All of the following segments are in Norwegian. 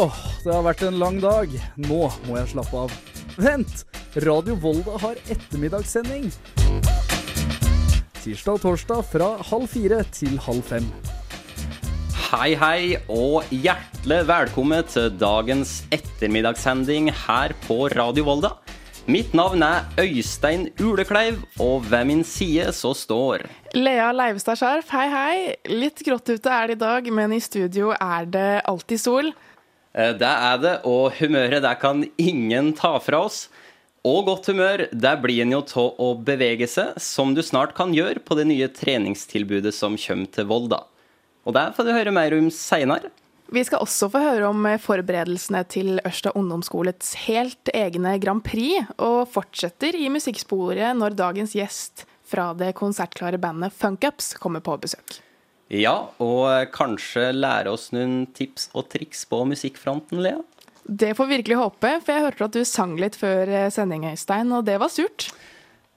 Åh, det har vært en lang dag. Nå må jeg slappe av. Vent! Radio Volda har ettermiddagssending. Tirsdag og torsdag fra halv fire til halv fem. Hei, hei, og hjertelig velkommen til dagens ettermiddagssending her på Radio Volda. Mitt navn er Øystein Ulekleiv, og ved min side så står Lea Leivestad Skjerf, hei hei. Litt grått ute er det i dag, men i studio er det alltid sol. Eh, Det er det, og humøret det kan ingen ta fra oss. Og godt humør, det blir en jo av å bevege seg, som du snart kan gjøre på det nye treningstilbudet som kommer til Volda. Og det får du høre mer om seinere. Vi skal også få høre om forberedelsene til Ørsta ungdomsskolets helt egne Grand Prix, og fortsetter i musikksporet når dagens gjest fra det konsertklare bandet Funkups kommer på besøk. Ja, og kanskje lære oss noen tips og triks på musikkfronten, Lea? Det får vi virkelig håpe, for jeg hørte at du sang litt før sending, Øystein, og det var surt.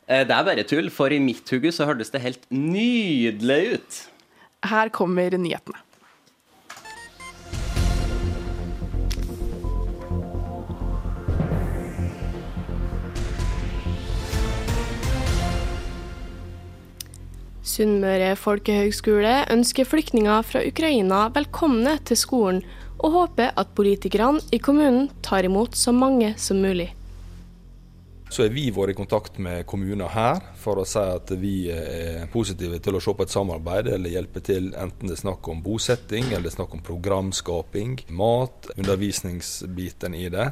Eh, Det er bare tull, for i mitt hode så hørtes det helt nydelig ut. Her kommer nyhetene. Sunnmøre folkehøgskole ønsker flyktninger fra Ukraina velkomne til skolen, og håper at politikerne i kommunen tar imot så mange som mulig. Så har vi vært i kontakt med kommuner her for å si at vi er positive til å se på et samarbeid eller hjelpe til, enten det er snakk om bosetting eller det er snakk om programskaping, mat, undervisningsbiten i det.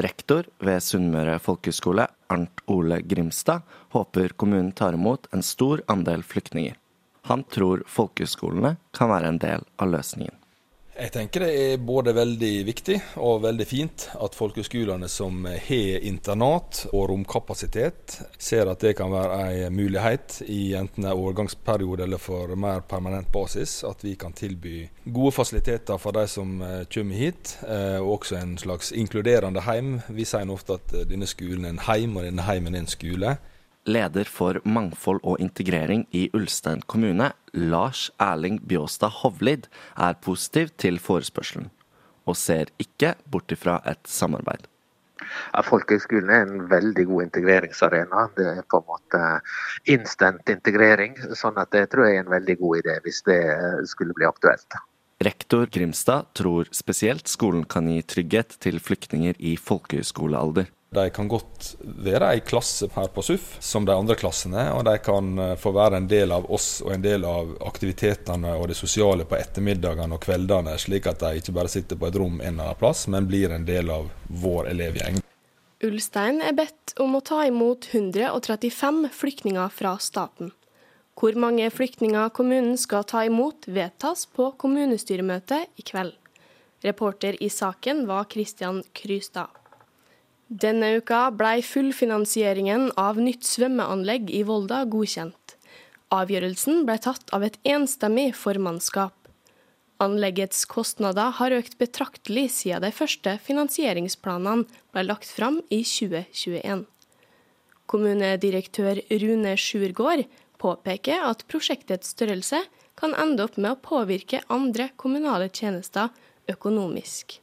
Rektor ved Sunnmøre folkehøgskole, Arnt Ole Grimstad, håper kommunen tar imot en stor andel flyktninger. Han tror folkehøgskolene kan være en del av løsningen. Jeg tenker det er både veldig viktig og veldig fint at folkehøgskolene som har internat og romkapasitet, ser at det kan være en mulighet i enten en overgangsperiode eller for mer permanent basis. At vi kan tilby gode fasiliteter for de som eh, kommer hit, eh, og også en slags inkluderende heim. Vi sier ofte at eh, denne skolen er en heim, og denne heimen er en skole. Leder for mangfold og integrering i Ulstein kommune, Lars Erling Bjåstad Hovlid, er positiv til forespørselen, og ser ikke bort ifra et samarbeid. Ja, Folkehøgskolen er en veldig god integreringsarena. Det er på en måte instant integrering. sånn at det tror jeg er en veldig god idé hvis det skulle bli aktuelt. Rektor Grimstad tror spesielt skolen kan gi trygghet til flyktninger i folkehøyskolealder. De kan godt være ei klasse her på SUF, som de andre klassene, og de kan eh, få være en del av oss og en del av aktivitetene og det sosiale på ettermiddagene og kveldene, slik at de ikke bare sitter på et rom en eller annen plass, men blir en del av vår elevgjeng. Ulstein er bedt om å ta imot 135 flyktninger fra staten. Hvor mange flyktninger kommunen skal ta imot, vedtas på kommunestyremøtet i kveld. Reporter i saken var Christian Krystad. Denne uka blei fullfinansieringen av nytt svømmeanlegg i Volda godkjent. Avgjørelsen blei tatt av et enstemmig formannskap. Anleggets kostnader har økt betraktelig siden de første finansieringsplanene ble lagt fram i 2021. Kommunedirektør Rune Sjurgård påpeker at prosjektets størrelse kan ende opp med å påvirke andre kommunale tjenester økonomisk.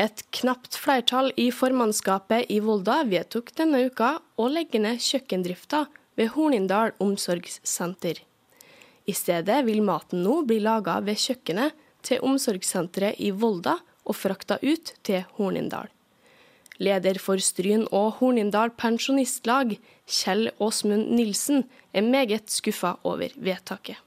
Et knapt flertall i formannskapet i Volda vedtok denne uka å legge ned kjøkkendrifta ved Hornindal omsorgssenter. I stedet vil maten nå bli laga ved kjøkkenet til omsorgssenteret i Volda og frakta ut til Hornindal. Leder for Stryn og Hornindal pensjonistlag, Kjell Åsmund Nilsen, er meget skuffa over vedtaket.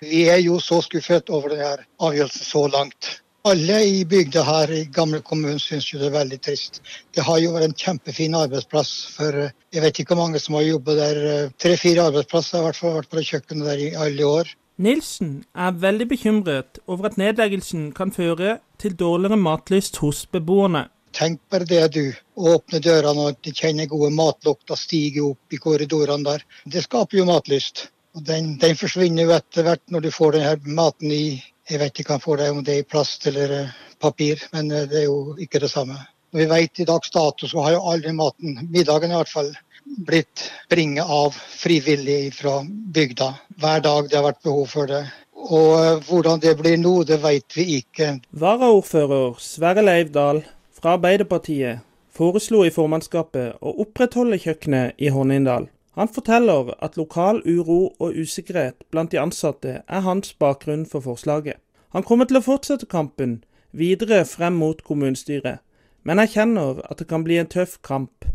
Vi er jo så skuffet over denne avgjørelsen så langt. Alle i bygda her i gamle kommunen syns jo det er veldig trist. Det har jo vært en kjempefin arbeidsplass for eh, jeg vet ikke hvor mange som har jobbet der. eh, Tre-fire arbeidsplasser har i hvert fall vært på det kjøkkenet der i alle år. Nilsen er veldig bekymret over at nedleggelsen kan føre til dårligere matlyst hos beboerne. Tenk bare det du. Åpne dørene og kjenne gode matlukter stige opp i korridorene der. Det skaper jo matlyst. Og den, den forsvinner jo etter hvert når du får denne maten i Jeg vet ikke om det, om det er i plast eller eh, papir, men eh, det er jo ikke det samme. Når vi vet i dags dato, så har jo aldri maten, middagen i hvert fall, blitt bringet av frivillige fra bygda. Hver dag det har vært behov for det. Og hvordan det blir nå, det vet vi ikke. Varaordfører Sverre Leivdal fra Arbeiderpartiet foreslo i formannskapet å opprettholde kjøkkenet i Hornindal. Han forteller at lokal uro og usikkerhet blant de ansatte er hans bakgrunn for forslaget. Han kommer til å fortsette kampen videre frem mot kommunestyret, men erkjenner at det kan bli en tøff kamp.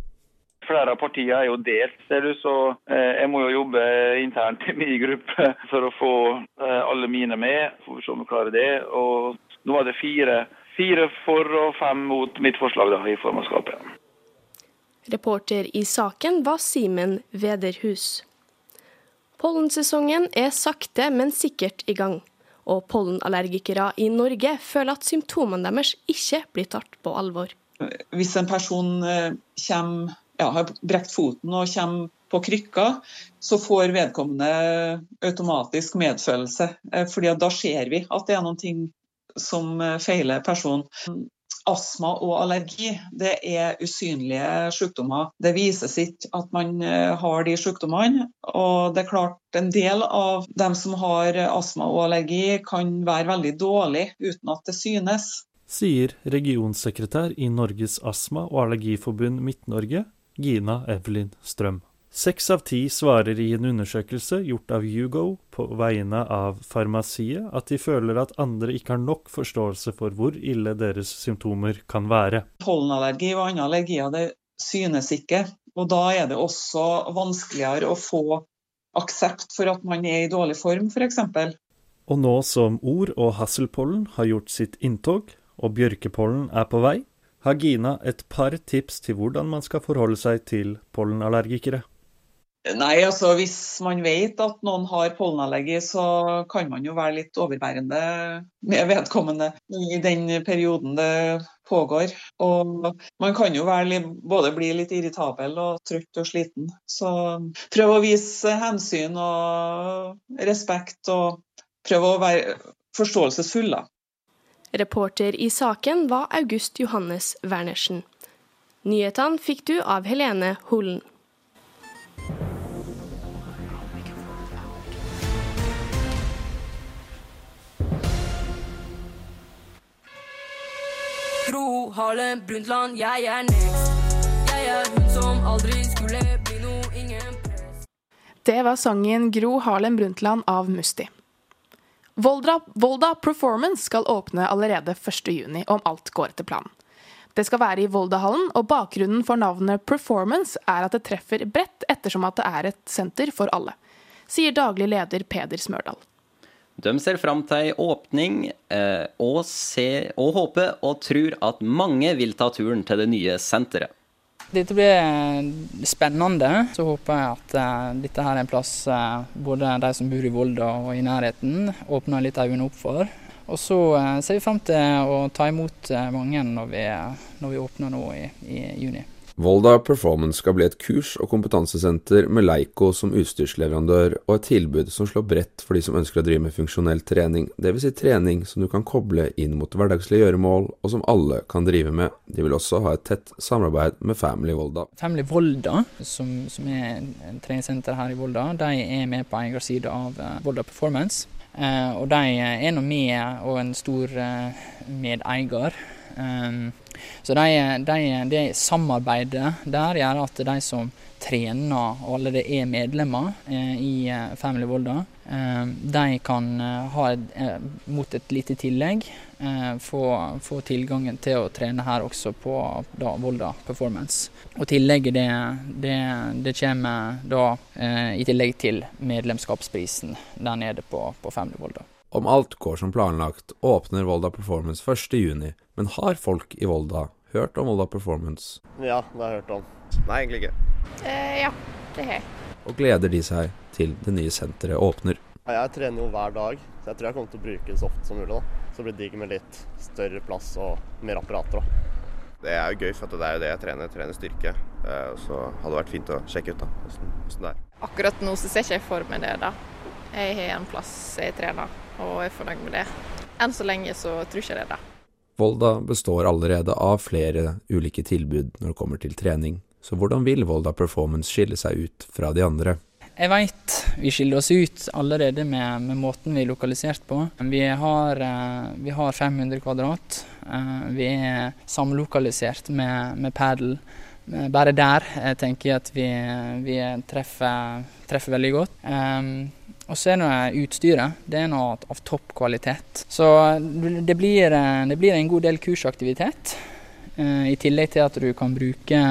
Flere av partiene er jo delt, ser du, så eh, jeg må jo jobbe internt i min gruppe for å få eh, alle mine med. Får vi se om vi klarer det. Og nå er det fire, fire for og fem mot mitt forslag da, i formannskapet. Reporter i saken var Simen Vederhus. Pollensesongen er sakte, men sikkert i gang. Og pollenallergikere i Norge føler at symptomene deres ikke blir tatt på alvor. Hvis en person kommer ja, har brekt foten og kommer på krykker, så får vedkommende automatisk medfølelse. fordi Da ser vi at det er noe som feiler personen. Astma og allergi det er usynlige sykdommer. Det vises ikke at man har de sykdommene. Og det er klart En del av dem som har astma og allergi, kan være veldig dårlig uten at det synes. Sier regionsekretær i Norges astma- og allergiforbund Midt-Norge, Gina Evelyn Strøm. Seks av ti svarer i en undersøkelse gjort av Hugo på vegne av farmasiet at de føler at andre ikke har nok forståelse for hvor ille deres symptomer kan være. Pollenallergi og andre allergier det synes ikke, og da er det også vanskeligere å få aksept for at man er i dårlig form, f.eks. Og nå som or- og hasselpollen har gjort sitt inntog, og bjørkepollen er på vei, har Gina et par tips til hvordan man skal forholde seg til pollenallergikere. Nei, altså Hvis man vet at noen har pollenallergi, så kan man jo være litt overbærende med vedkommende i den perioden det pågår. Og man kan jo være, både bli litt irritabel og trøtt og sliten. Så prøv å vise hensyn og respekt, og prøv å være forståelsesfull. da. Reporter i saken var August Johannes Wernersen. Nyhetene fikk du av Helene Holen. Harlem Brundtland, jeg er next. Jeg er hun som aldri skulle bli noe, ingen press. Det var sangen Gro Harlem Brundtland av Musti. Volda, Volda Performance skal åpne allerede 1.6, om alt går etter planen. Det skal være i Voldahallen, og bakgrunnen for navnet Performance er at det treffer bredt ettersom at det er et senter for alle, sier daglig leder Peder Smørdal. De ser fram til ei åpning, eh, og, ser, og håper og tror at mange vil ta turen til det nye senteret. Dette blir spennende. Så håper jeg at uh, dette her er en plass både de som bor i Volda og i nærheten, åpner litt øynene opp for. Og så ser vi frem til å ta imot mange når vi, når vi åpner nå i, i juni. Volda Performance skal bli et kurs- og kompetansesenter med Leico som utstyrsleverandør, og et tilbud som slår bredt for de som ønsker å drive med funksjonell trening, dvs. Si trening som du kan koble inn mot hverdagslige gjøremål, og som alle kan drive med. De vil også ha et tett samarbeid med Family Volda. Family Volda, som, som er treningssenter her i Volda, de er med på eierside av Volda Performance. Eh, og de er nå med og en stor eh, medeier. Um, så de, de, det samarbeidet der gjør at de som trener og allerede er medlemmer eh, i Family Volda, eh, de kan ha et, mot et lite tillegg eh, få, få tilgangen til å trene her også på da, Volda Performance. Og tillegget det, det, det kommer da i tillegg til medlemskapsprisen der nede på, på Family Volda. Om alt går som planlagt, åpner Volda Performance 1.6, men har folk i Volda hørt om Volda Performance? Ja, det har jeg hørt om. Nei, egentlig ikke. Eh, ja, det har jeg. Og gleder de seg til det nye senteret åpner? Ja, jeg trener jo hver dag, så jeg tror jeg kommer til å bruke det så ofte som mulig. da. Så blir det digg med litt større plass og mer apparater. da. Det er jo gøy, for det er jo det jeg trener. Jeg trener styrke. Så hadde det vært fint å sjekke ut da, hvordan det er. Akkurat nå så ser ikke jeg for meg det, da. Jeg har en plass jeg trener, og er fornøyd med det. Enn så lenge så tror ikke jeg det, da. Volda består allerede av flere ulike tilbud når det kommer til trening, så hvordan vil Volda Performance skille seg ut fra de andre? Jeg veit vi skiller oss ut allerede med, med måten vi er lokalisert på. Vi har, eh, vi har 500 kvadrat. Eh, vi er samlokalisert med, med Padel. Eh, Bare der jeg tenker jeg at vi, vi treffer, treffer veldig godt. Og så er det utstyret. Det er noe av topp kvalitet. Så det blir, det blir en god del kursaktivitet. I tillegg til at du kan bruke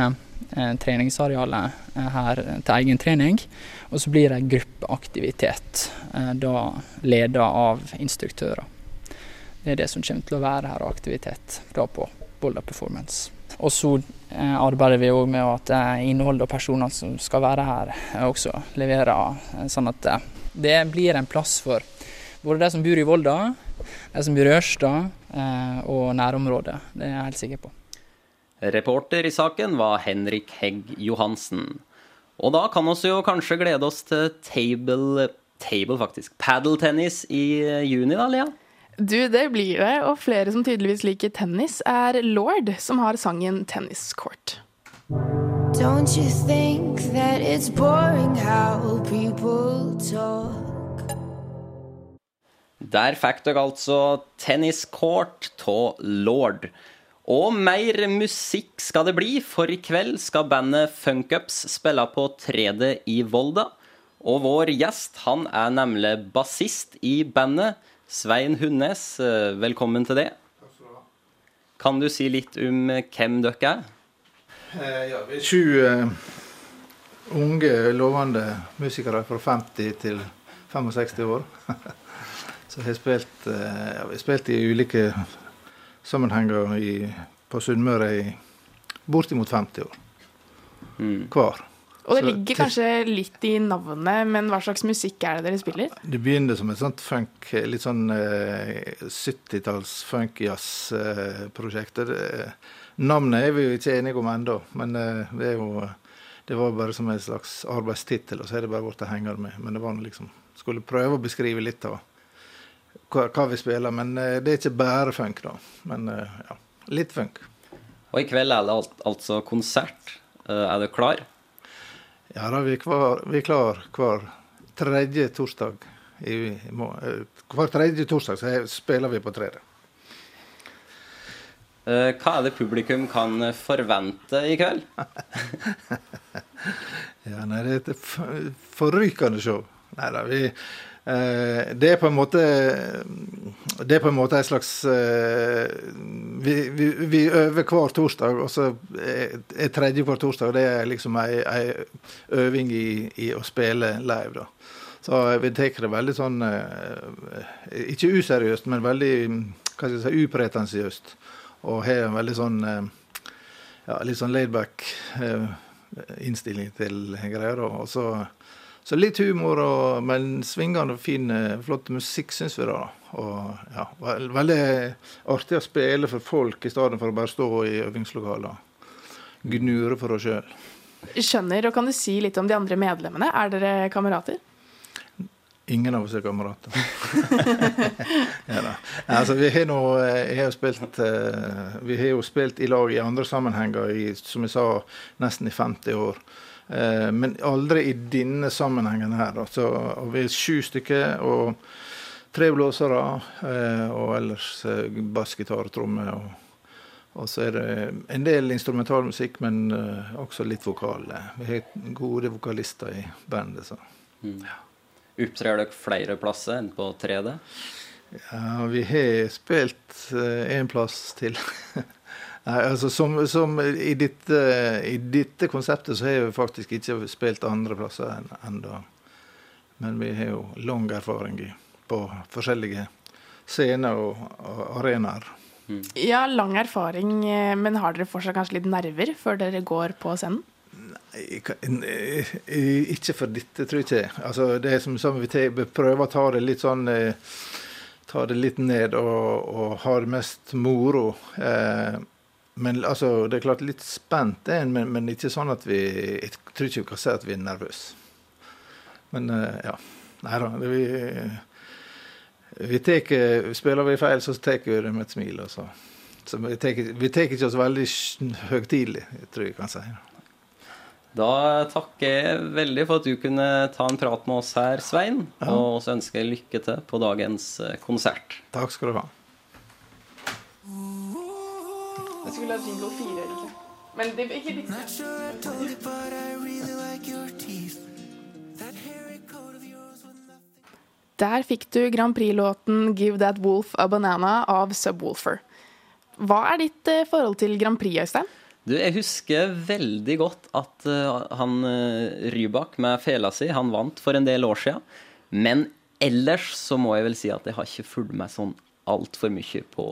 treningsarealet her til egen trening. Og så blir det gruppeaktivitet, eh, da ledet av instruktører. Det er det som kommer til å være her, aktivitet da på Boulder Performance. Og så eh, arbeider vi òg med at eh, innholdet og personene som skal være her, også leverer sånn at det blir en plass for både de som bor i Volda, de som bor i Ørsta og nærområdet. Det er jeg helt sikker på. Reporter i saken var Henrik Hegg Johansen. Og da kan vi jo kanskje glede oss til table, table faktisk, padeltennis i eh, juni, da, Lea? Du, det blir det, og flere som tydeligvis liker tennis, er Lord, som har sangen 'Tennis Court'. Don't you think that it's boring how people talk? Der fikk dere altså 'Tennis Court' av Lord. Og mer musikk skal det bli, for i kveld skal bandet Funkups spille på 3D i Volda. Og vår gjest han er nemlig bassist i bandet. Svein Hundnes, eh, velkommen til det. Kan du si litt om hvem dere er? Eh, ja, vi er sju uh, unge, lovende musikere fra 50 til 65 år. Så jeg har spilt, uh, ja, vi har spilt i ulike sammenhenger i, på Sunnmøre i bortimot 50 år. Mm. Hver. Og det ligger kanskje litt i navnet, men hva slags musikk er det dere spiller? Det begynner som et sånt funk, litt sånn eh, 70-talls funk-jazz-prosjekt. Eh, navnet er vi jo ikke enige om ennå, men eh, det, jo, det var bare som en slags arbeidstittel, og så er det bare blitt hengende med. Men det var liksom Skulle prøve å beskrive litt av hva, hva, vi spiller. Men uh, det er ikke bare funk, da. Men ja, litt funk. Og i kveld er det alt, altså konsert. Er du klar? Ja da, vi er, klar, vi er klar hver tredje torsdag. I, i, hver tredje torsdag så spiller vi på treet. Hva er det publikum kan forvente i kveld? ja, nei, det er et forrykende show. Nei da, vi Eh, det er på en måte Det er på en måte en slags eh, vi, vi, vi, øver hver torsdag, og så er tredje hver torsdag det er liksom ei, ei øving i, i, å spille live. da. Så vi tar det veldig sånn eh, Ikke useriøst, men veldig hva skal jeg si, upretensiøst. Og har en veldig sånn ja, litt sånn laidback innstilling til greier. Og så så litt humor, og, men svingende og fin, eh, flott musikk, syns vi da. Og ja, Veldig artig å spille for folk i stedet for å bare stå i øvingslokaler. Gnure for oss sjøl. Skjønner. og Kan du si litt om de andre medlemmene? Er dere kamerater? Ingen av oss er kamerater. ja, altså, vi har, nå, har jo spilt, eh, vi har jo spilt i lag i andre sammenhenger i, som jeg sa, nesten i 50 år. Eh, men aldri i denne sammenhengen her. Altså, vi er sju stykker og tre blåsere. Eh, og ellers eh, bass, og tromme. Og, og, så er det en del instrumentalmusikk, men også litt vokal. Vi har gode vokalister i bandet. Så. Mm. Ja. Opptrer dere flere plasser enn på 3D? Ja, vi har spilt én plass til. Nei, altså som, som i, dette, i, dette, konseptet så har vi faktisk ikke spilt andre plasser ennå. Men vi har jo lang erfaring på forskjellige scener og, og arenaer. Mm. Ja, lang erfaring, eh, men har dere fortsatt kanskje litt nerver før dere går på scenen? Nei, ikke for dette, tror jeg ikke. Altså, det er som, som vi prøver å ta det litt sånn eh, Ta det litt ned og, og ha det mest moro. Eh, men altså, det er klart litt spent, det, men, men, ikke sånn at vi Jeg tror ikke vi kan si at vi er nervøse. Men ja. Nei da. Vi, vi tek, spiller vi feil, så tar vi det med et smil. Altså. Så vi tar ikke oss veldig høytidelig, tror jeg kan si. Da takker jeg veldig for at du kunne ta en prat med oss her, Svein. Ja. Og så ønsker jeg lykke til på dagens eh, konsert. Takk skal du ha. Jeg skulle ha jingle fire, egentlig. Men det er ikke riktig. Der fikk du Grand Prix-låten 'Give That Wolf a Banana' av Subwoolfer. Hva er ditt eh, forhold til Grand Prix, Øystein? Du, jeg husker veldig godt at eh, han uh, Rybak med fela si, han vant for en del år siden. Men ellers så må jeg vel si at jeg har ikke fulgt meg sånn altfor mye på,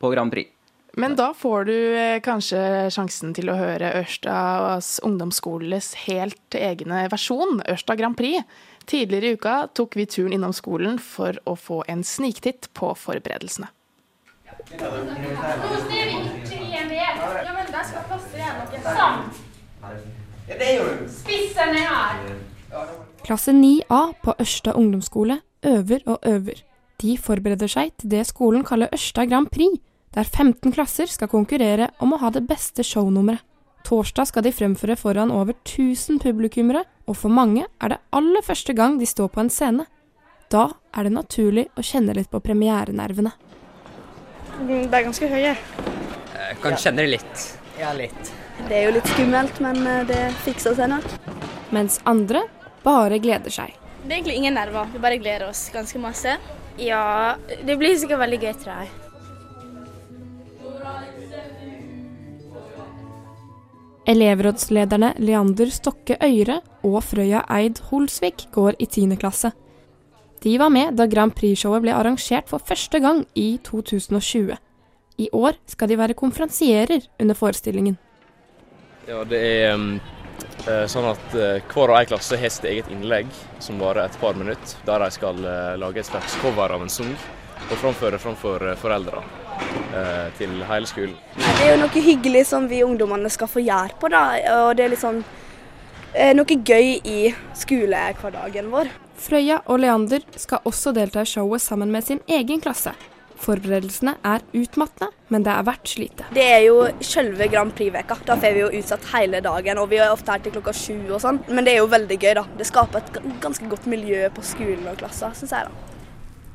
på Grand Prix. Men da får du eh, kanskje sjansen til å høre Ørstads ungdomsskoles helt egne versjon, Ørsta Grand Prix. Tidligere i uka tok vi turen innom skolen for å få en sniktitt på forberedelsene. Ja, men der skal plass til noe. Sånn. Spissen er her. Klasse 9A på Ørsta ungdomsskole øver og øver. De forbereder seg til det skolen kaller Ørsta Grand Prix, der 15 klasser skal konkurrere om å ha det beste shownummeret. Torsdag skal de fremføre foran over 1000 publikummere, og for mange er det aller første gang de står på en scene. Da er det naturlig å kjenne litt på premierenervene. Det er ganske høye. Jeg kan kjenne det litt. Ja, litt. Det er jo litt skummelt, men eh, det fikser seg nok. Mens andre bare gleder seg. Det er egentlig ingen nerver, vi bare gleder oss ganske masse. Ja, det blir sikkert veldig gøy, tror jeg. Elevrådslederne Leander Stokke Øyre og Frøya Eid Holsvik går i 10. klasse. De var med da Grand Prix-showet ble arrangert for første gang i 2020. I år skal de være konferansierer under forestillingen. Ja, det er um, eh, sånn at eh, hver og en klasse har sitt eget innlegg som varer et par minutter, der de skal eh, lage et slags cover av en sang og framføre framfor eh, foreldre til hele skolen. Det er jo noe hyggelig som vi ungdommene skal få gjøre på, da. Og det er liksom eh, noe gøy i skolehverdagen vår. Frøya og Leander skal også delta i showet sammen med sin egen klasse. Forberedelsene er utmattende, men det er verdt slitet. Det er jo selve Grand Prix-veka. Da får vi jo utsatt hele dagen, og vi er ofte her til klokka sju og sånn. Men det er jo veldig gøy, da. Det skaper et ganske godt miljø på skolen og klassa, syns jeg, da.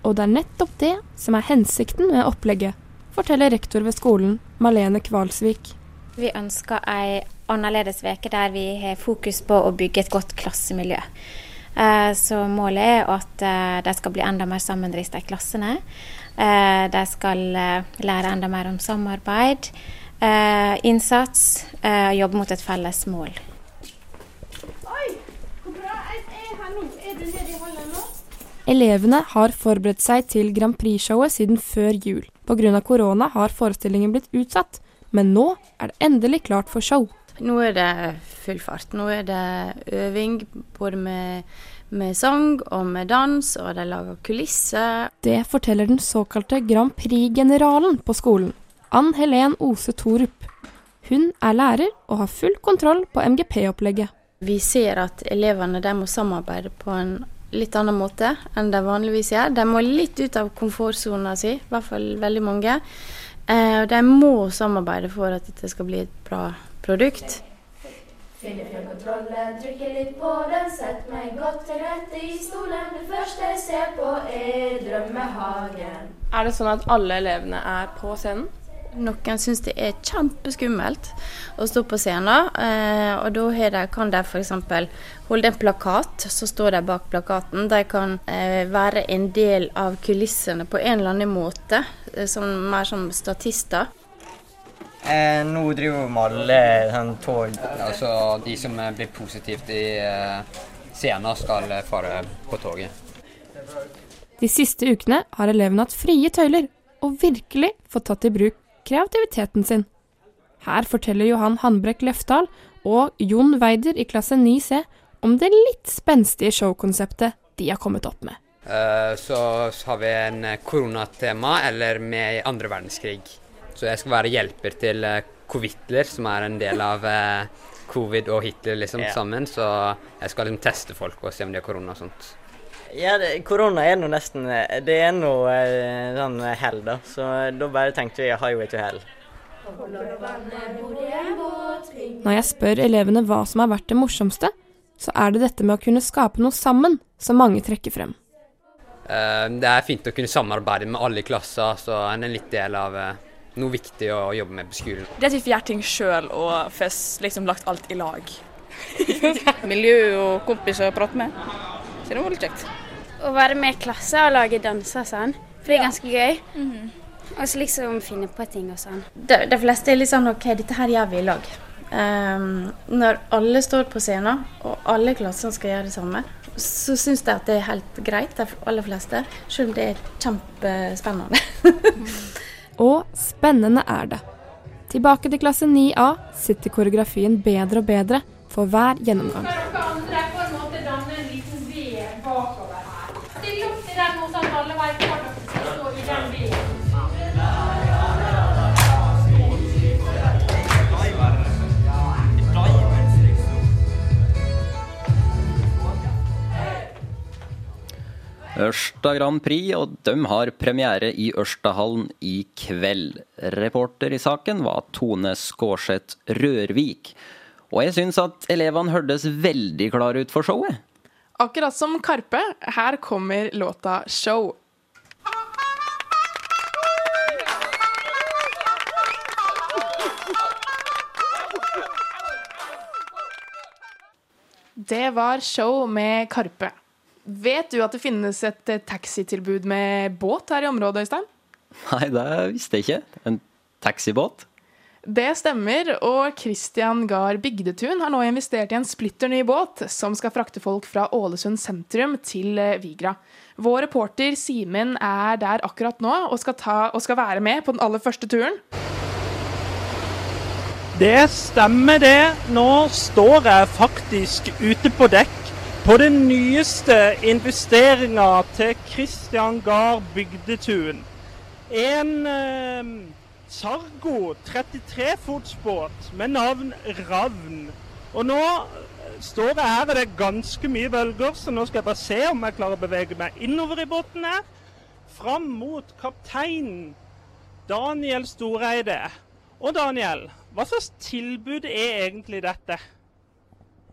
Og det er nettopp det som er hensikten med opplegget, forteller rektor ved skolen, Malene Kvalsvik. Vi ønsker ei annerledes uke der vi har fokus på å bygge et godt klassemiljø. Eh, Så målet er at eh, de skal bli enda mer sammenrista i klassene. Eh, De skal eh, lære enda mer om samarbeid, eh, innsats, eh, jobbe mot et felles mål. Oi, hvor bra er her nå? Er du nede i hallen nå? Elevene har forberedt seg til Grand Prix-showet siden før jul. Pga. korona har forestillingen blitt utsatt, men nå er det endelig klart for show. Nå er det full fart. Nå er det øving både med, med sang og med dans, og de lager kulisser. Det forteller den såkalte Grand Prix-generalen på skolen, Ann Helen Ose Torup. Hun er lærer og har full kontroll på MGP-opplegget. Vi ser at elevene må samarbeide på en litt annen måte enn de vanligvis gjør. De må litt ut av komfortsona si, i hvert fall veldig mange. Eh, de må samarbeide for at dette skal bli et bra produkt. Finner frem kontrollen, trykker litt på den, sett meg godt til rette i stolen. Det første jeg ser på er drømmehagen. Er det sånn at alle elevene er på scenen? Noen syns det er kjempeskummelt å stå på scenen. Eh, og da kan de f.eks. holde en plakat, så står de bak plakaten. De kan eh, være en del av kulissene på en eller annen måte, eh, som, mer som statister. Eh, nå driver vi med alle sånn, tog, altså de som blir positivt i eh, scenen, skal eh, fare på toget. De siste ukene har elevene hatt frie tøyler og virkelig fått tatt i bruk kreativiteten sin. Her forteller Johan Hanbrekk Løftal og Jon Weider i klasse 9C om det litt spenstige showkonseptet de har kommet opp med. Eh, så har vi en eh, koronatema, eller med andre verdenskrig. Så jeg skal være hjelper til Covitler, Covid-Hitler, som er en del av eh, covid og Hitler liksom Ja. sammen. Så jeg skal liksom teste folk og se om de har korona og sånt. Ja, det, korona er nå nesten eh, Det er nå eh, sånn hell, da. Så da bare tenkte vi jo ikke hell. Når jeg spør elevene hva som har vært det morsomste, så er det dette med å kunne skape noe sammen som mange trekker frem. Eh, Det er fint å kunne samarbeide med alle i klassen, så en er litt del av eh, noe viktig å jobbe med på skolen. Det at vi får gjøre ting sjøl og får liksom lagt alt i lag. Miljø og kompiser å prate med. Så det var litt kjekt. Å være med i klasse og lage danser og sånn. For det er ganske gøy. Og så liksom finne på ting og sånn. De, de fleste er litt sånn OK, dette her gjør vi i lag. Um, når alle står på scenen, og alle klassene skal gjøre det samme, så syns de at det er helt greit, de aller fleste. Selv om det er kjempespennende. Og spennende er det. Tilbake til klasse 9A sitter koreografien bedre og bedre for hver gjennomgang. Still opp til den nå, sånn at alle vet Ørsta Grand Prix, og de har premiere i Ørstahallen i kveld. Reporter i saken var Tone Skårseth Rørvik. Og jeg syns at elevene hørtes veldig klare ut for showet. Akkurat som Karpe, her kommer låta 'Show'. Det var show med Karpe. Vet du at det finnes et eh, taxitilbud med båt her i området, Øystein? Nei, det visste jeg ikke. En taxibåt? Det stemmer, og Christian Gahr Bygdetun har nå investert i en splitter ny båt som skal frakte folk fra Ålesund sentrum til eh, Vigra. Vår reporter Simen er der akkurat nå og skal, ta, og skal være med på den aller første turen. Det stemmer det. Nå står jeg faktisk ute på dekk på den nyeste investeringa til Christian Gahr Bygdetun. En eh, Sargo 33-fotsbåt med navn Ravn. Og nå står jeg her, og det er ganske mye bølger, så nå skal jeg bare se om jeg klarer å bevege meg innover i båten her. Fram mot kapteinen Daniel Storeide. Og Daniel, hva slags tilbud er egentlig dette?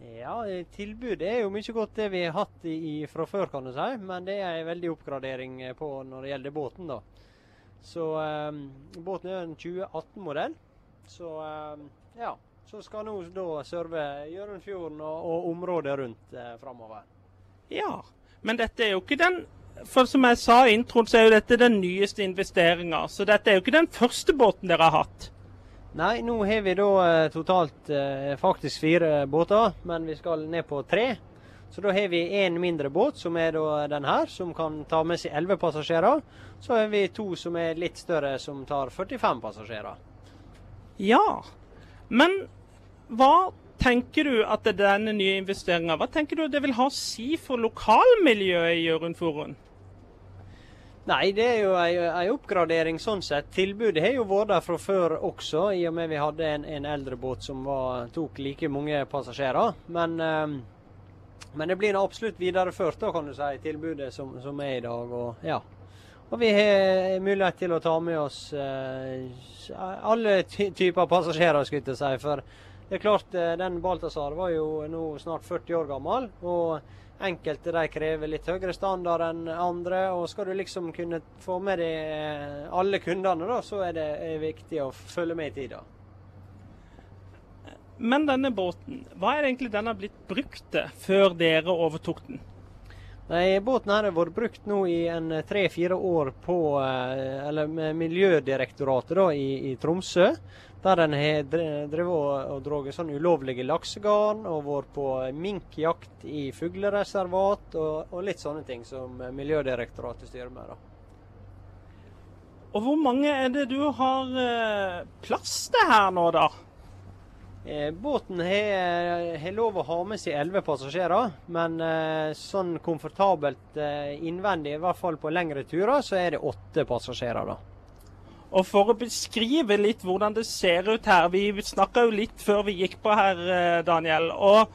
Ja, tilbudet er jo mye godt det vi har hatt i, fra før, kan du si. Men det er en veldig oppgradering eh, på når det gjelder båten, da. Så eh, båten er en 2018-modell. Så eh, ja. Så skal nå da serve Hjørundfjorden og, og området rundt eh, framover. Ja, men dette er jo ikke den For som jeg sa i introen, så er jo dette den nyeste investeringa. Så dette er jo ikke den første båten dere har hatt. Nei, nå har vi da eh, totalt eh, faktisk fire båter, men vi skal ned på tre. Så da har vi én mindre båt, som er da den her, som kan ta med seg 11 passasjerer. Så har vi to som er litt større, som tar 45 passasjerer. Ja, men hva tenker du at denne nye investeringa vil ha å si for lokalmiljøet i Hjørundfjorden? Nei, det er jo ei, oppgradering sånn sett. Tilbudet har jo vært der fra før også, i og med vi hadde en, en eldre båt som var, tok like mange passasjerer. Men, eh, men det blir absolutt videreført, da, kan du si, tilbudet som, som er i dag. Og, ja. og vi har mulighet til å ta med oss eh, alle ty typer passasjerer, skulle jeg si. For det er klart, eh, den Balthazar var jo nå snart 40 år gammel. og Enkelte de krever litt høyere standard enn andre. og Skal du liksom kunne få med deg alle kundene, da, så er det er viktig å følge med i tida. Men denne båten, hva er det egentlig den har blitt brukt til før dere overtok den? Nei, Båten her har vært brukt nå i en tre-fire år på eller med Miljødirektoratet da, i, i Tromsø. Der en har drevet og dratt sånn ulovlige laksegarn og vært på minkjakt i fuglereservat og, og, litt sånne ting som Miljødirektoratet styrer med. da. Og hvor mange er det du har eh, plass til her nå, da? Eh, båten har, lov å ha med seg elleve passasjerer, men eh, sånn komfortabelt innvendig, i hvert fall på lengre turer, så er det åtte passasjerer. da. Og for å beskrive litt hvordan det ser ut her Vi snakka jo litt før vi gikk på her, Daniel. Og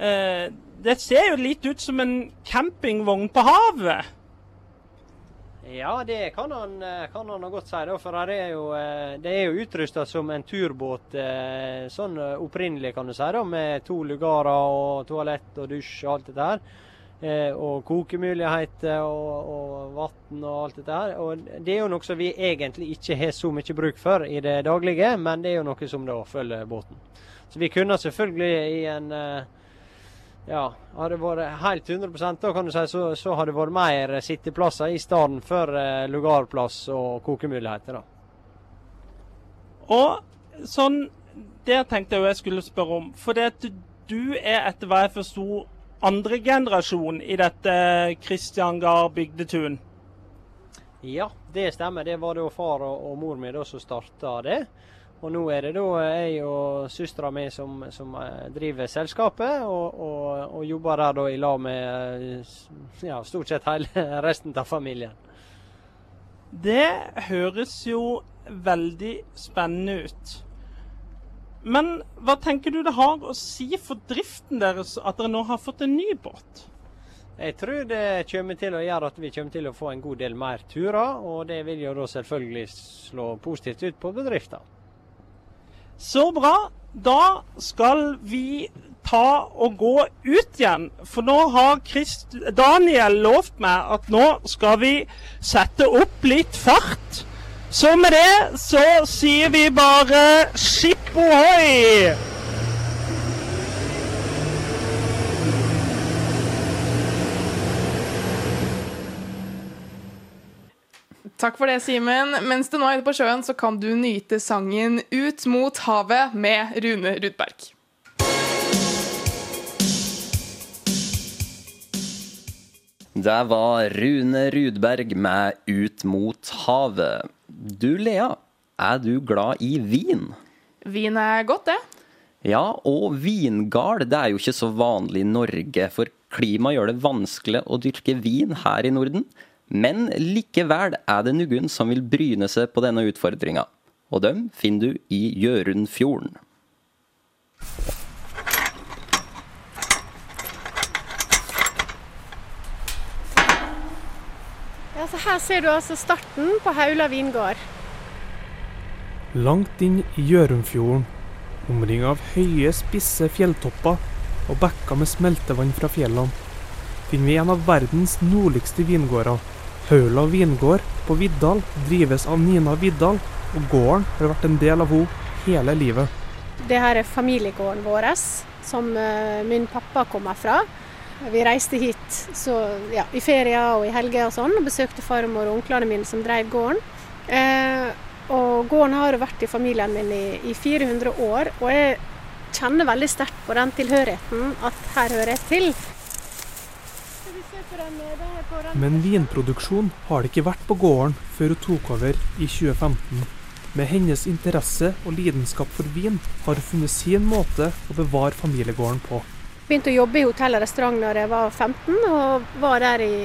eh, det ser jo litt ut som en campingvogn på havet. Ja, det kan han, eh, kan han godt si. Da, for her er jo, eh, det er jo utrusta som en turbåt eh, sånn opprinnelig, kan du si. da, Med to lugarer og toalett og dusj og alt dette her. Og kokemuligheter og, og vann og alt dette her. Og Det er jo noe som vi egentlig ikke har så mye bruk for i det daglige, men det er jo noe som da følger båten. Så vi kunne selvfølgelig i en ja, hadde det vært helt 100 da kan du si, så, så hadde det vært mer sitteplasser i stedet for eh, lugarplass og kokemuligheter. da. Og sånn, Det tenkte jeg jeg skulle spørre om. For det at du er etter hva jeg forsto andre generasjon i dette Kristian Gard bygdetun? Ja, det stemmer. Det var da far og, og mor mi som starta det. Og nå er det da jeg og søstera mi som, som, eh, driver selskapet, og, og, og, jobber der da i lag med ja, stort sett hele resten av familien. Det høres jo veldig spennende ut. Men hva tenker du det har å si for driften deres at dere nå har fått en ny båt? Jeg tror det kommer til å gjøre at vi kommer til å få en god del mer turer, og det vil jo da selvfølgelig slå positivt ut på bedriften. Så bra. Da skal vi ta og gå ut igjen. For nå har Christ Daniel lovt meg at nå skal vi sette opp litt fart. Så med det så sier vi bare skip ohoi! Takk for det, Simen. Mens du nå er ute på sjøen, så kan du nyte sangen 'Ut mot havet' med Rune Rudberg. Det var Rune Rudberg med 'Ut mot havet'. Du Lea, er du glad i vin? Vin er godt, det. Ja, og vingard det er jo ikke så vanlig i Norge, for klimaet gjør det vanskelig å dyrke vin her i Norden. Men likevel er det noen som vil bryne seg på denne utfordringa. Og dem finner du i Gjørundfjorden. Ja, så her ser du altså starten på Haula vingård. Langt inn i Gjørumfjorden, omringa av høye, spisse fjelltopper og bekker med smeltevann fra fjellene, finner vi en av verdens nordligste vingårder Haula vingård på Viddal drives av Nina Viddal, og gården har vært en del av henne hele livet. Det her er familiegården vår, som uh, min pappa kommer fra. Vi reiste hit så, ja, i ferier og i helger og sånn, og besøkte farmor og onklene mine som drev gården. Eh, og gården har vært i familien min i, i 400 år, og jeg kjenner veldig sterkt på den tilhørigheten at her hører jeg til. Men vinproduksjon har det ikke vært på gården før hun tok over i 2015. Med hennes interesse og lidenskap for vin har hun funnet sin måte å bevare familiegården på. Begynte å jobbe i hotell og restaurant da jeg var 15, og var der i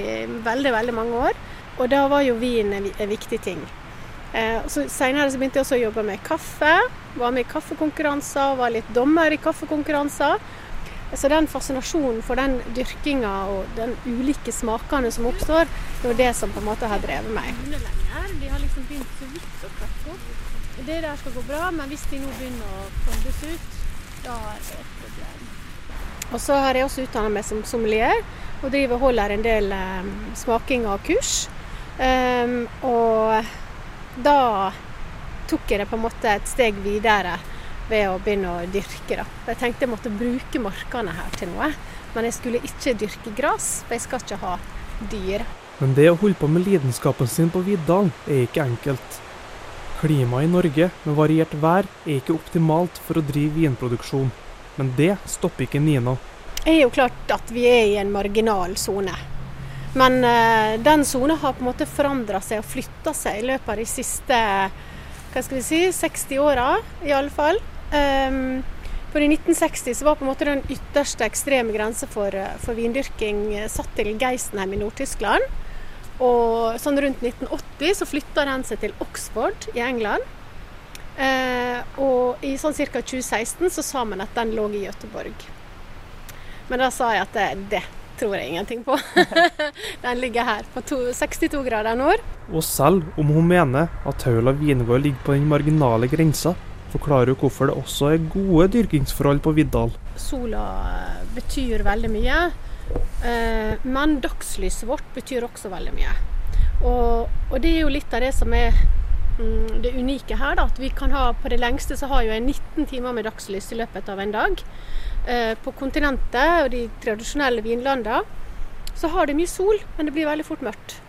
veldig veldig mange år. Og da var jo vin en viktig ting. Eh, så Senere så begynte jeg også å jobbe med kaffe. Var med i kaffekonkurranser, var litt dommer i kaffekonkurranser. Så den fascinasjonen for den dyrkinga og den ulike smakene som oppstår, det var det som på en måte har drevet meg. De har liksom begynt så vidt å klatre opp. Det der skal gå bra, men hvis de nå begynner å fondes ut, da er det et problem. Og så har jeg også utdanna meg som sommelier, og driver og holder en del um, smaking av kurs. Um, og da tok jeg det på en måte et steg videre ved å begynne å dyrke. Da. Jeg tenkte jeg måtte bruke markene her til noe, men jeg skulle ikke dyrke gress, for jeg skal ikke ha dyr. Men det å holde på med lidenskapen sin på Viddalen er ikke enkelt. Klimaet i Norge med variert vær er ikke optimalt for å drive vinproduksjon, men det stopper ikke Nina. Det er jo klart at vi er i en marginal sone. Men uh, den sona har på en måte forandra seg og flytta seg i løpet av de siste hva skal vi si, 60 åra iallfall. Um, for I 1960 så var på en måte den ytterste ekstreme grensa for, eh, for vindyrking eh, satt til Geisenheim i Nord-Tyskland. Og sånn rundt 1980 så flytta den seg til Oxford i England. Eh, og i sånn ca. 2016 så sa man at den lå i Gøteborg. Men da sa jeg at det, det, tror jeg ingenting på. Den ligger her, på to, 62 grader nord. Og selv om hun mener at Haula vingård ligger på den marginale grensa, forklarer hun hvorfor det også er gode dyrkingsforhold på Viddal. Sola eh, betyr veldig mye, eh, men dagslyset vårt betyr også veldig mye. Og, og det er jo litt av det som er det unike her. Da, at vi kan ha, På det lengste så har jo jeg 19 timer med dagslys i løpet av en dag. Eh, på kontinentet og de tradisjonelle vinlandene så har det mye sol, men det blir veldig fort mørkt.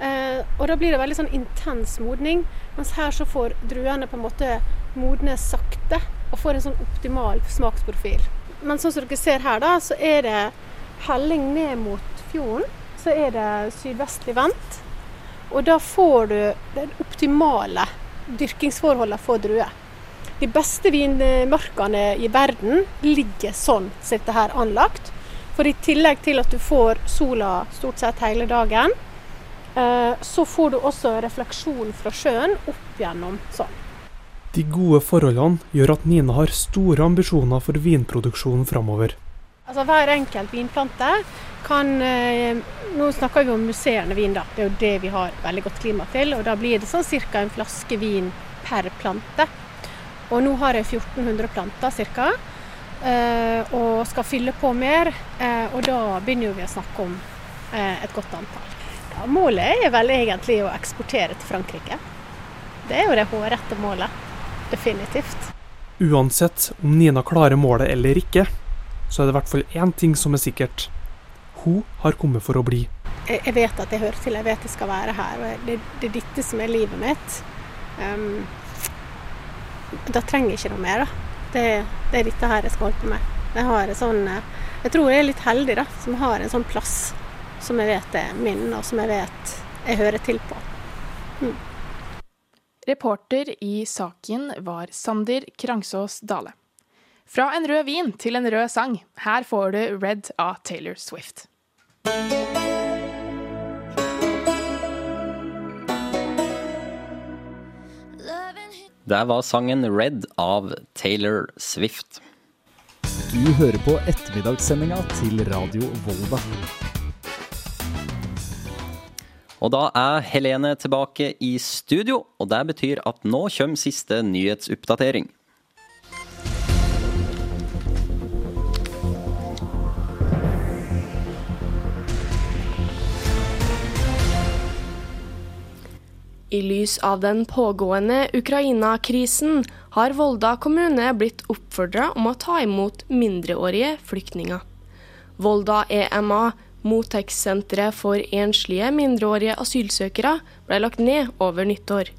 Eh, og da blir det veldig sånn intens modning, mens her så får druene på en måte modne sakte og får en sånn optimal smaksprofil. Men sånn som dere ser her, da, så er det helling ned mot fjorden. Så er det sydvestlig vendt. Og da får du det optimale dyrkingsforholdene for druer. De beste vinmarkene i verden ligger sånn dette her anlagt. For i tillegg til at du får sola stort sett hele dagen, eh, så får du også refleksjon fra sjøen opp gjennom sånn. De gode forholdene gjør at Nina har store ambisjoner for vinproduksjonen framover. Altså Hver enkelt vinplante kan eh, Nå snakker vi om musserende vin, da. Det er jo det vi har veldig godt klima til. Og da blir det sånn ca. en flaske vin per plante. Og nå har jeg 1400 planter ca. Eh, og skal fylle på mer. Eh, og da begynner vi å snakke om et godt antall. Ja, målet er vel egentlig å eksportere til Frankrike. Det er jo det hårrette målet. Definitivt. Uansett om Nina klarer målet eller ikke, så er det i hvert fall én ting som er sikkert. Hun har kommet for å bli. Jeg, jeg vet at jeg hører til, jeg vet jeg skal være her. og Det, det er dette som er livet mitt. Um, da trenger jeg ikke noe mer. da. Det, det, er dette her jeg skal holde på med. Jeg, har en sånn, jeg tror jeg er litt heldig da, som har en sånn plass som jeg vet er min, og som jeg vet jeg hører til på. Mm. Reporter i saken var Sander Krangsås Dale. Fra en rød vin til en rød sang. Her får du Red av Taylor Swift. Der var sangen Red av Taylor Swift. Du hører på ettermiddagssendinga til Radio Volda. Og da er Helene tilbake i studio, og det betyr at nå kommer siste nyhetsoppdatering. I lys av den pågående Ukraina-krisen har Volda kommune blitt oppfordra om å ta imot mindreårige flyktninger. Volda EMA, mottakssenteret for enslige mindreårige asylsøkere, ble lagt ned over nyttår.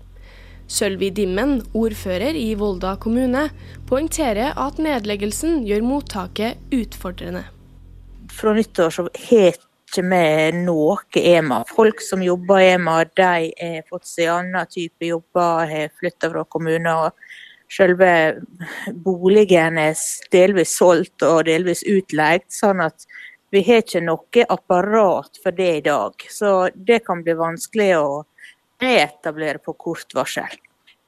Sølvi Dimmen, ordfører i Volda kommune, poengterer at nedleggelsen gjør mottaket utfordrende. Fra nyttår så het ikke med noe EMA. Folk som jobber i EMA, de har fått seg annen type jobber, har flytta fra kommuner. Selve boligen er delvis solgt og delvis utleid, sånn at vi har ikke noe apparat for det i dag. Så det kan bli vanskelig å reetablere på kort varsel.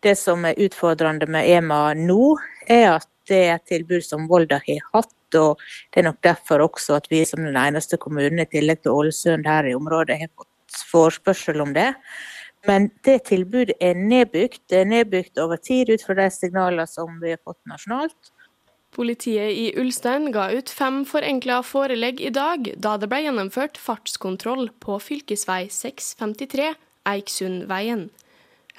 Det som er utfordrende med EMA nå, er at det er et tilbud som Volda har hatt og Det er nok derfor også at vi som den eneste kommunen, i tillegg til Ålesund her i området, har fått forespørsel om det. Men det tilbudet er nedbygd. Det er nedbygd over tid ut fra de signalene som vi har fått nasjonalt. Politiet i Ulstein ga ut fem forenkla forelegg i dag, da det ble gjennomført fartskontroll på fv. 653 Eiksundveien.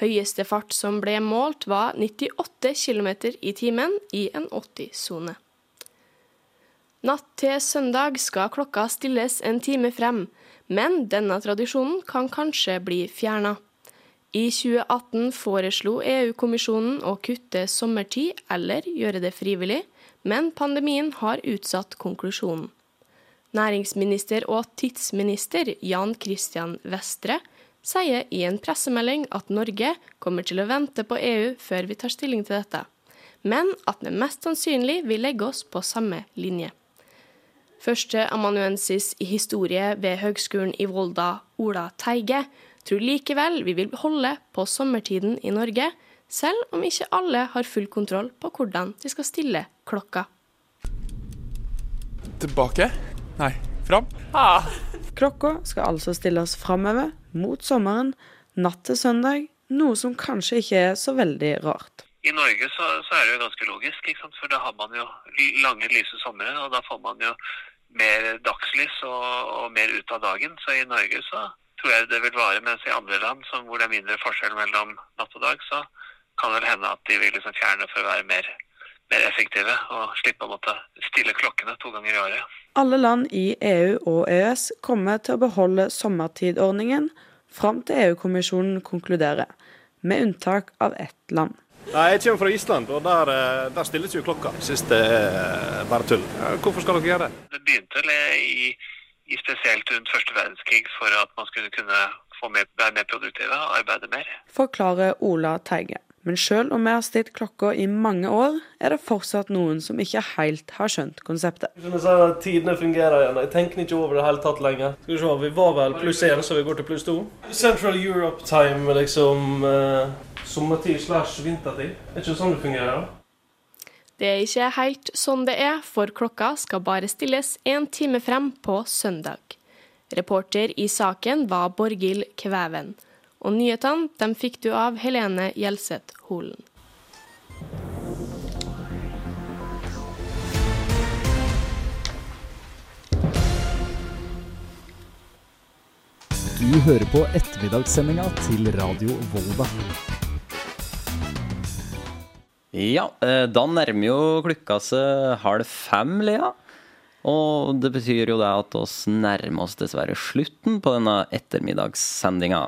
Høyeste fart som ble målt var 98 km i timen i en 80-sone. Natt til søndag skal klokka stilles en time frem, men denne tradisjonen kan kanskje bli fjerna. I 2018 foreslo EU-kommisjonen å kutte sommertid eller gjøre det frivillig, men pandemien har utsatt konklusjonen. Næringsminister og tidsminister Jan Christian Vestre sier i en pressemelding at Norge kommer til å vente på EU før vi tar stilling til dette, men at det mest sannsynlig vil legge oss på samme linje. Førsteamanuensis i historie ved Høgskolen i Volda, Ola Teige, tror likevel vi vil holde på sommertiden i Norge, selv om ikke alle har full kontroll på hvordan de skal stille klokka. Tilbake? Nei, fram. Klokka skal altså stilles framover, mot sommeren, natt til søndag, noe som kanskje ikke er så veldig rart. I Norge så, så er det jo ganske logisk, for da har man jo lange, lyse somre, og da får man jo mer dagslys og, og mer ut av dagen. Så i Norge så tror jeg det vil vare, mens i andre land hvor det er mindre forskjell mellom natt og dag, så kan det vel hende at de vil liksom fjerne for å være mer, mer effektive og slippe å måtte stille klokkene to ganger i året. Alle land i EU og EØS kommer til å beholde sommertidordningen fram til EU-kommisjonen konkluderer, med unntak av ett land. Nei, Jeg kommer fra Island, og der, eh, der stilles jo klokka. Syns det er bare tull. Hvorfor skal dere gjøre det? Det begynte vel i, i spesielt rundt første verdenskrig for at man skulle kunne få mer, være mer produktive og arbeide mer. Forklarer Ola Teige. Men selv om vi har stilt klokka i mange år, er det fortsatt noen som ikke helt har skjønt konseptet. Som jeg sa, Tidene fungerer igjen. Jeg tenker ikke over det hele tatt lenger. Skal Vi se, vi var vel pluss én, så vi går til pluss to. Central Europe time, liksom eh, sommertid slash vintertid. Er ikke sånn det fungerer? Det er ikke helt sånn det er, for klokka skal bare stilles én time frem på søndag. Reporter i saken var Borghild Kvæven. Og nyhetene dem fikk du av Helene Gjelseth Holen. Du hører på ettermiddagssendinga til Radio Volda. Ja, eh, da nærmer jo klokka seg halv fem, Lea. Og det betyr jo det at oss nærmer oss dessverre slutten på denne ettermiddagssendinga.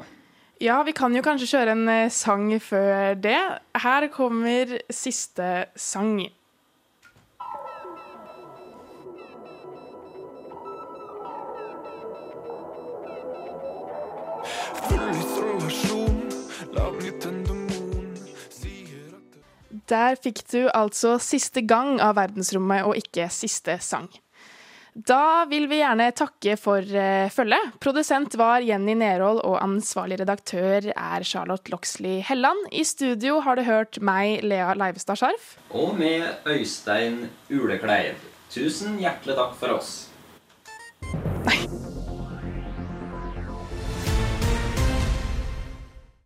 Ja, vi kan jo kanskje kjøre en eh, sang før det. Her kommer siste sang. Der fikk du altså siste gang av verdensrommet, og ikke siste sang. Da vil vi gjerne takke for eh, følget. Produsent var Jenny Nerhold, og ansvarlig redaktør er Charlotte Loxley Helland. I studio har du hørt meg, Lea Leivestad Scharf. Og med Øystein Ulekleiv. Tusen hjertelig takk for oss. Nei.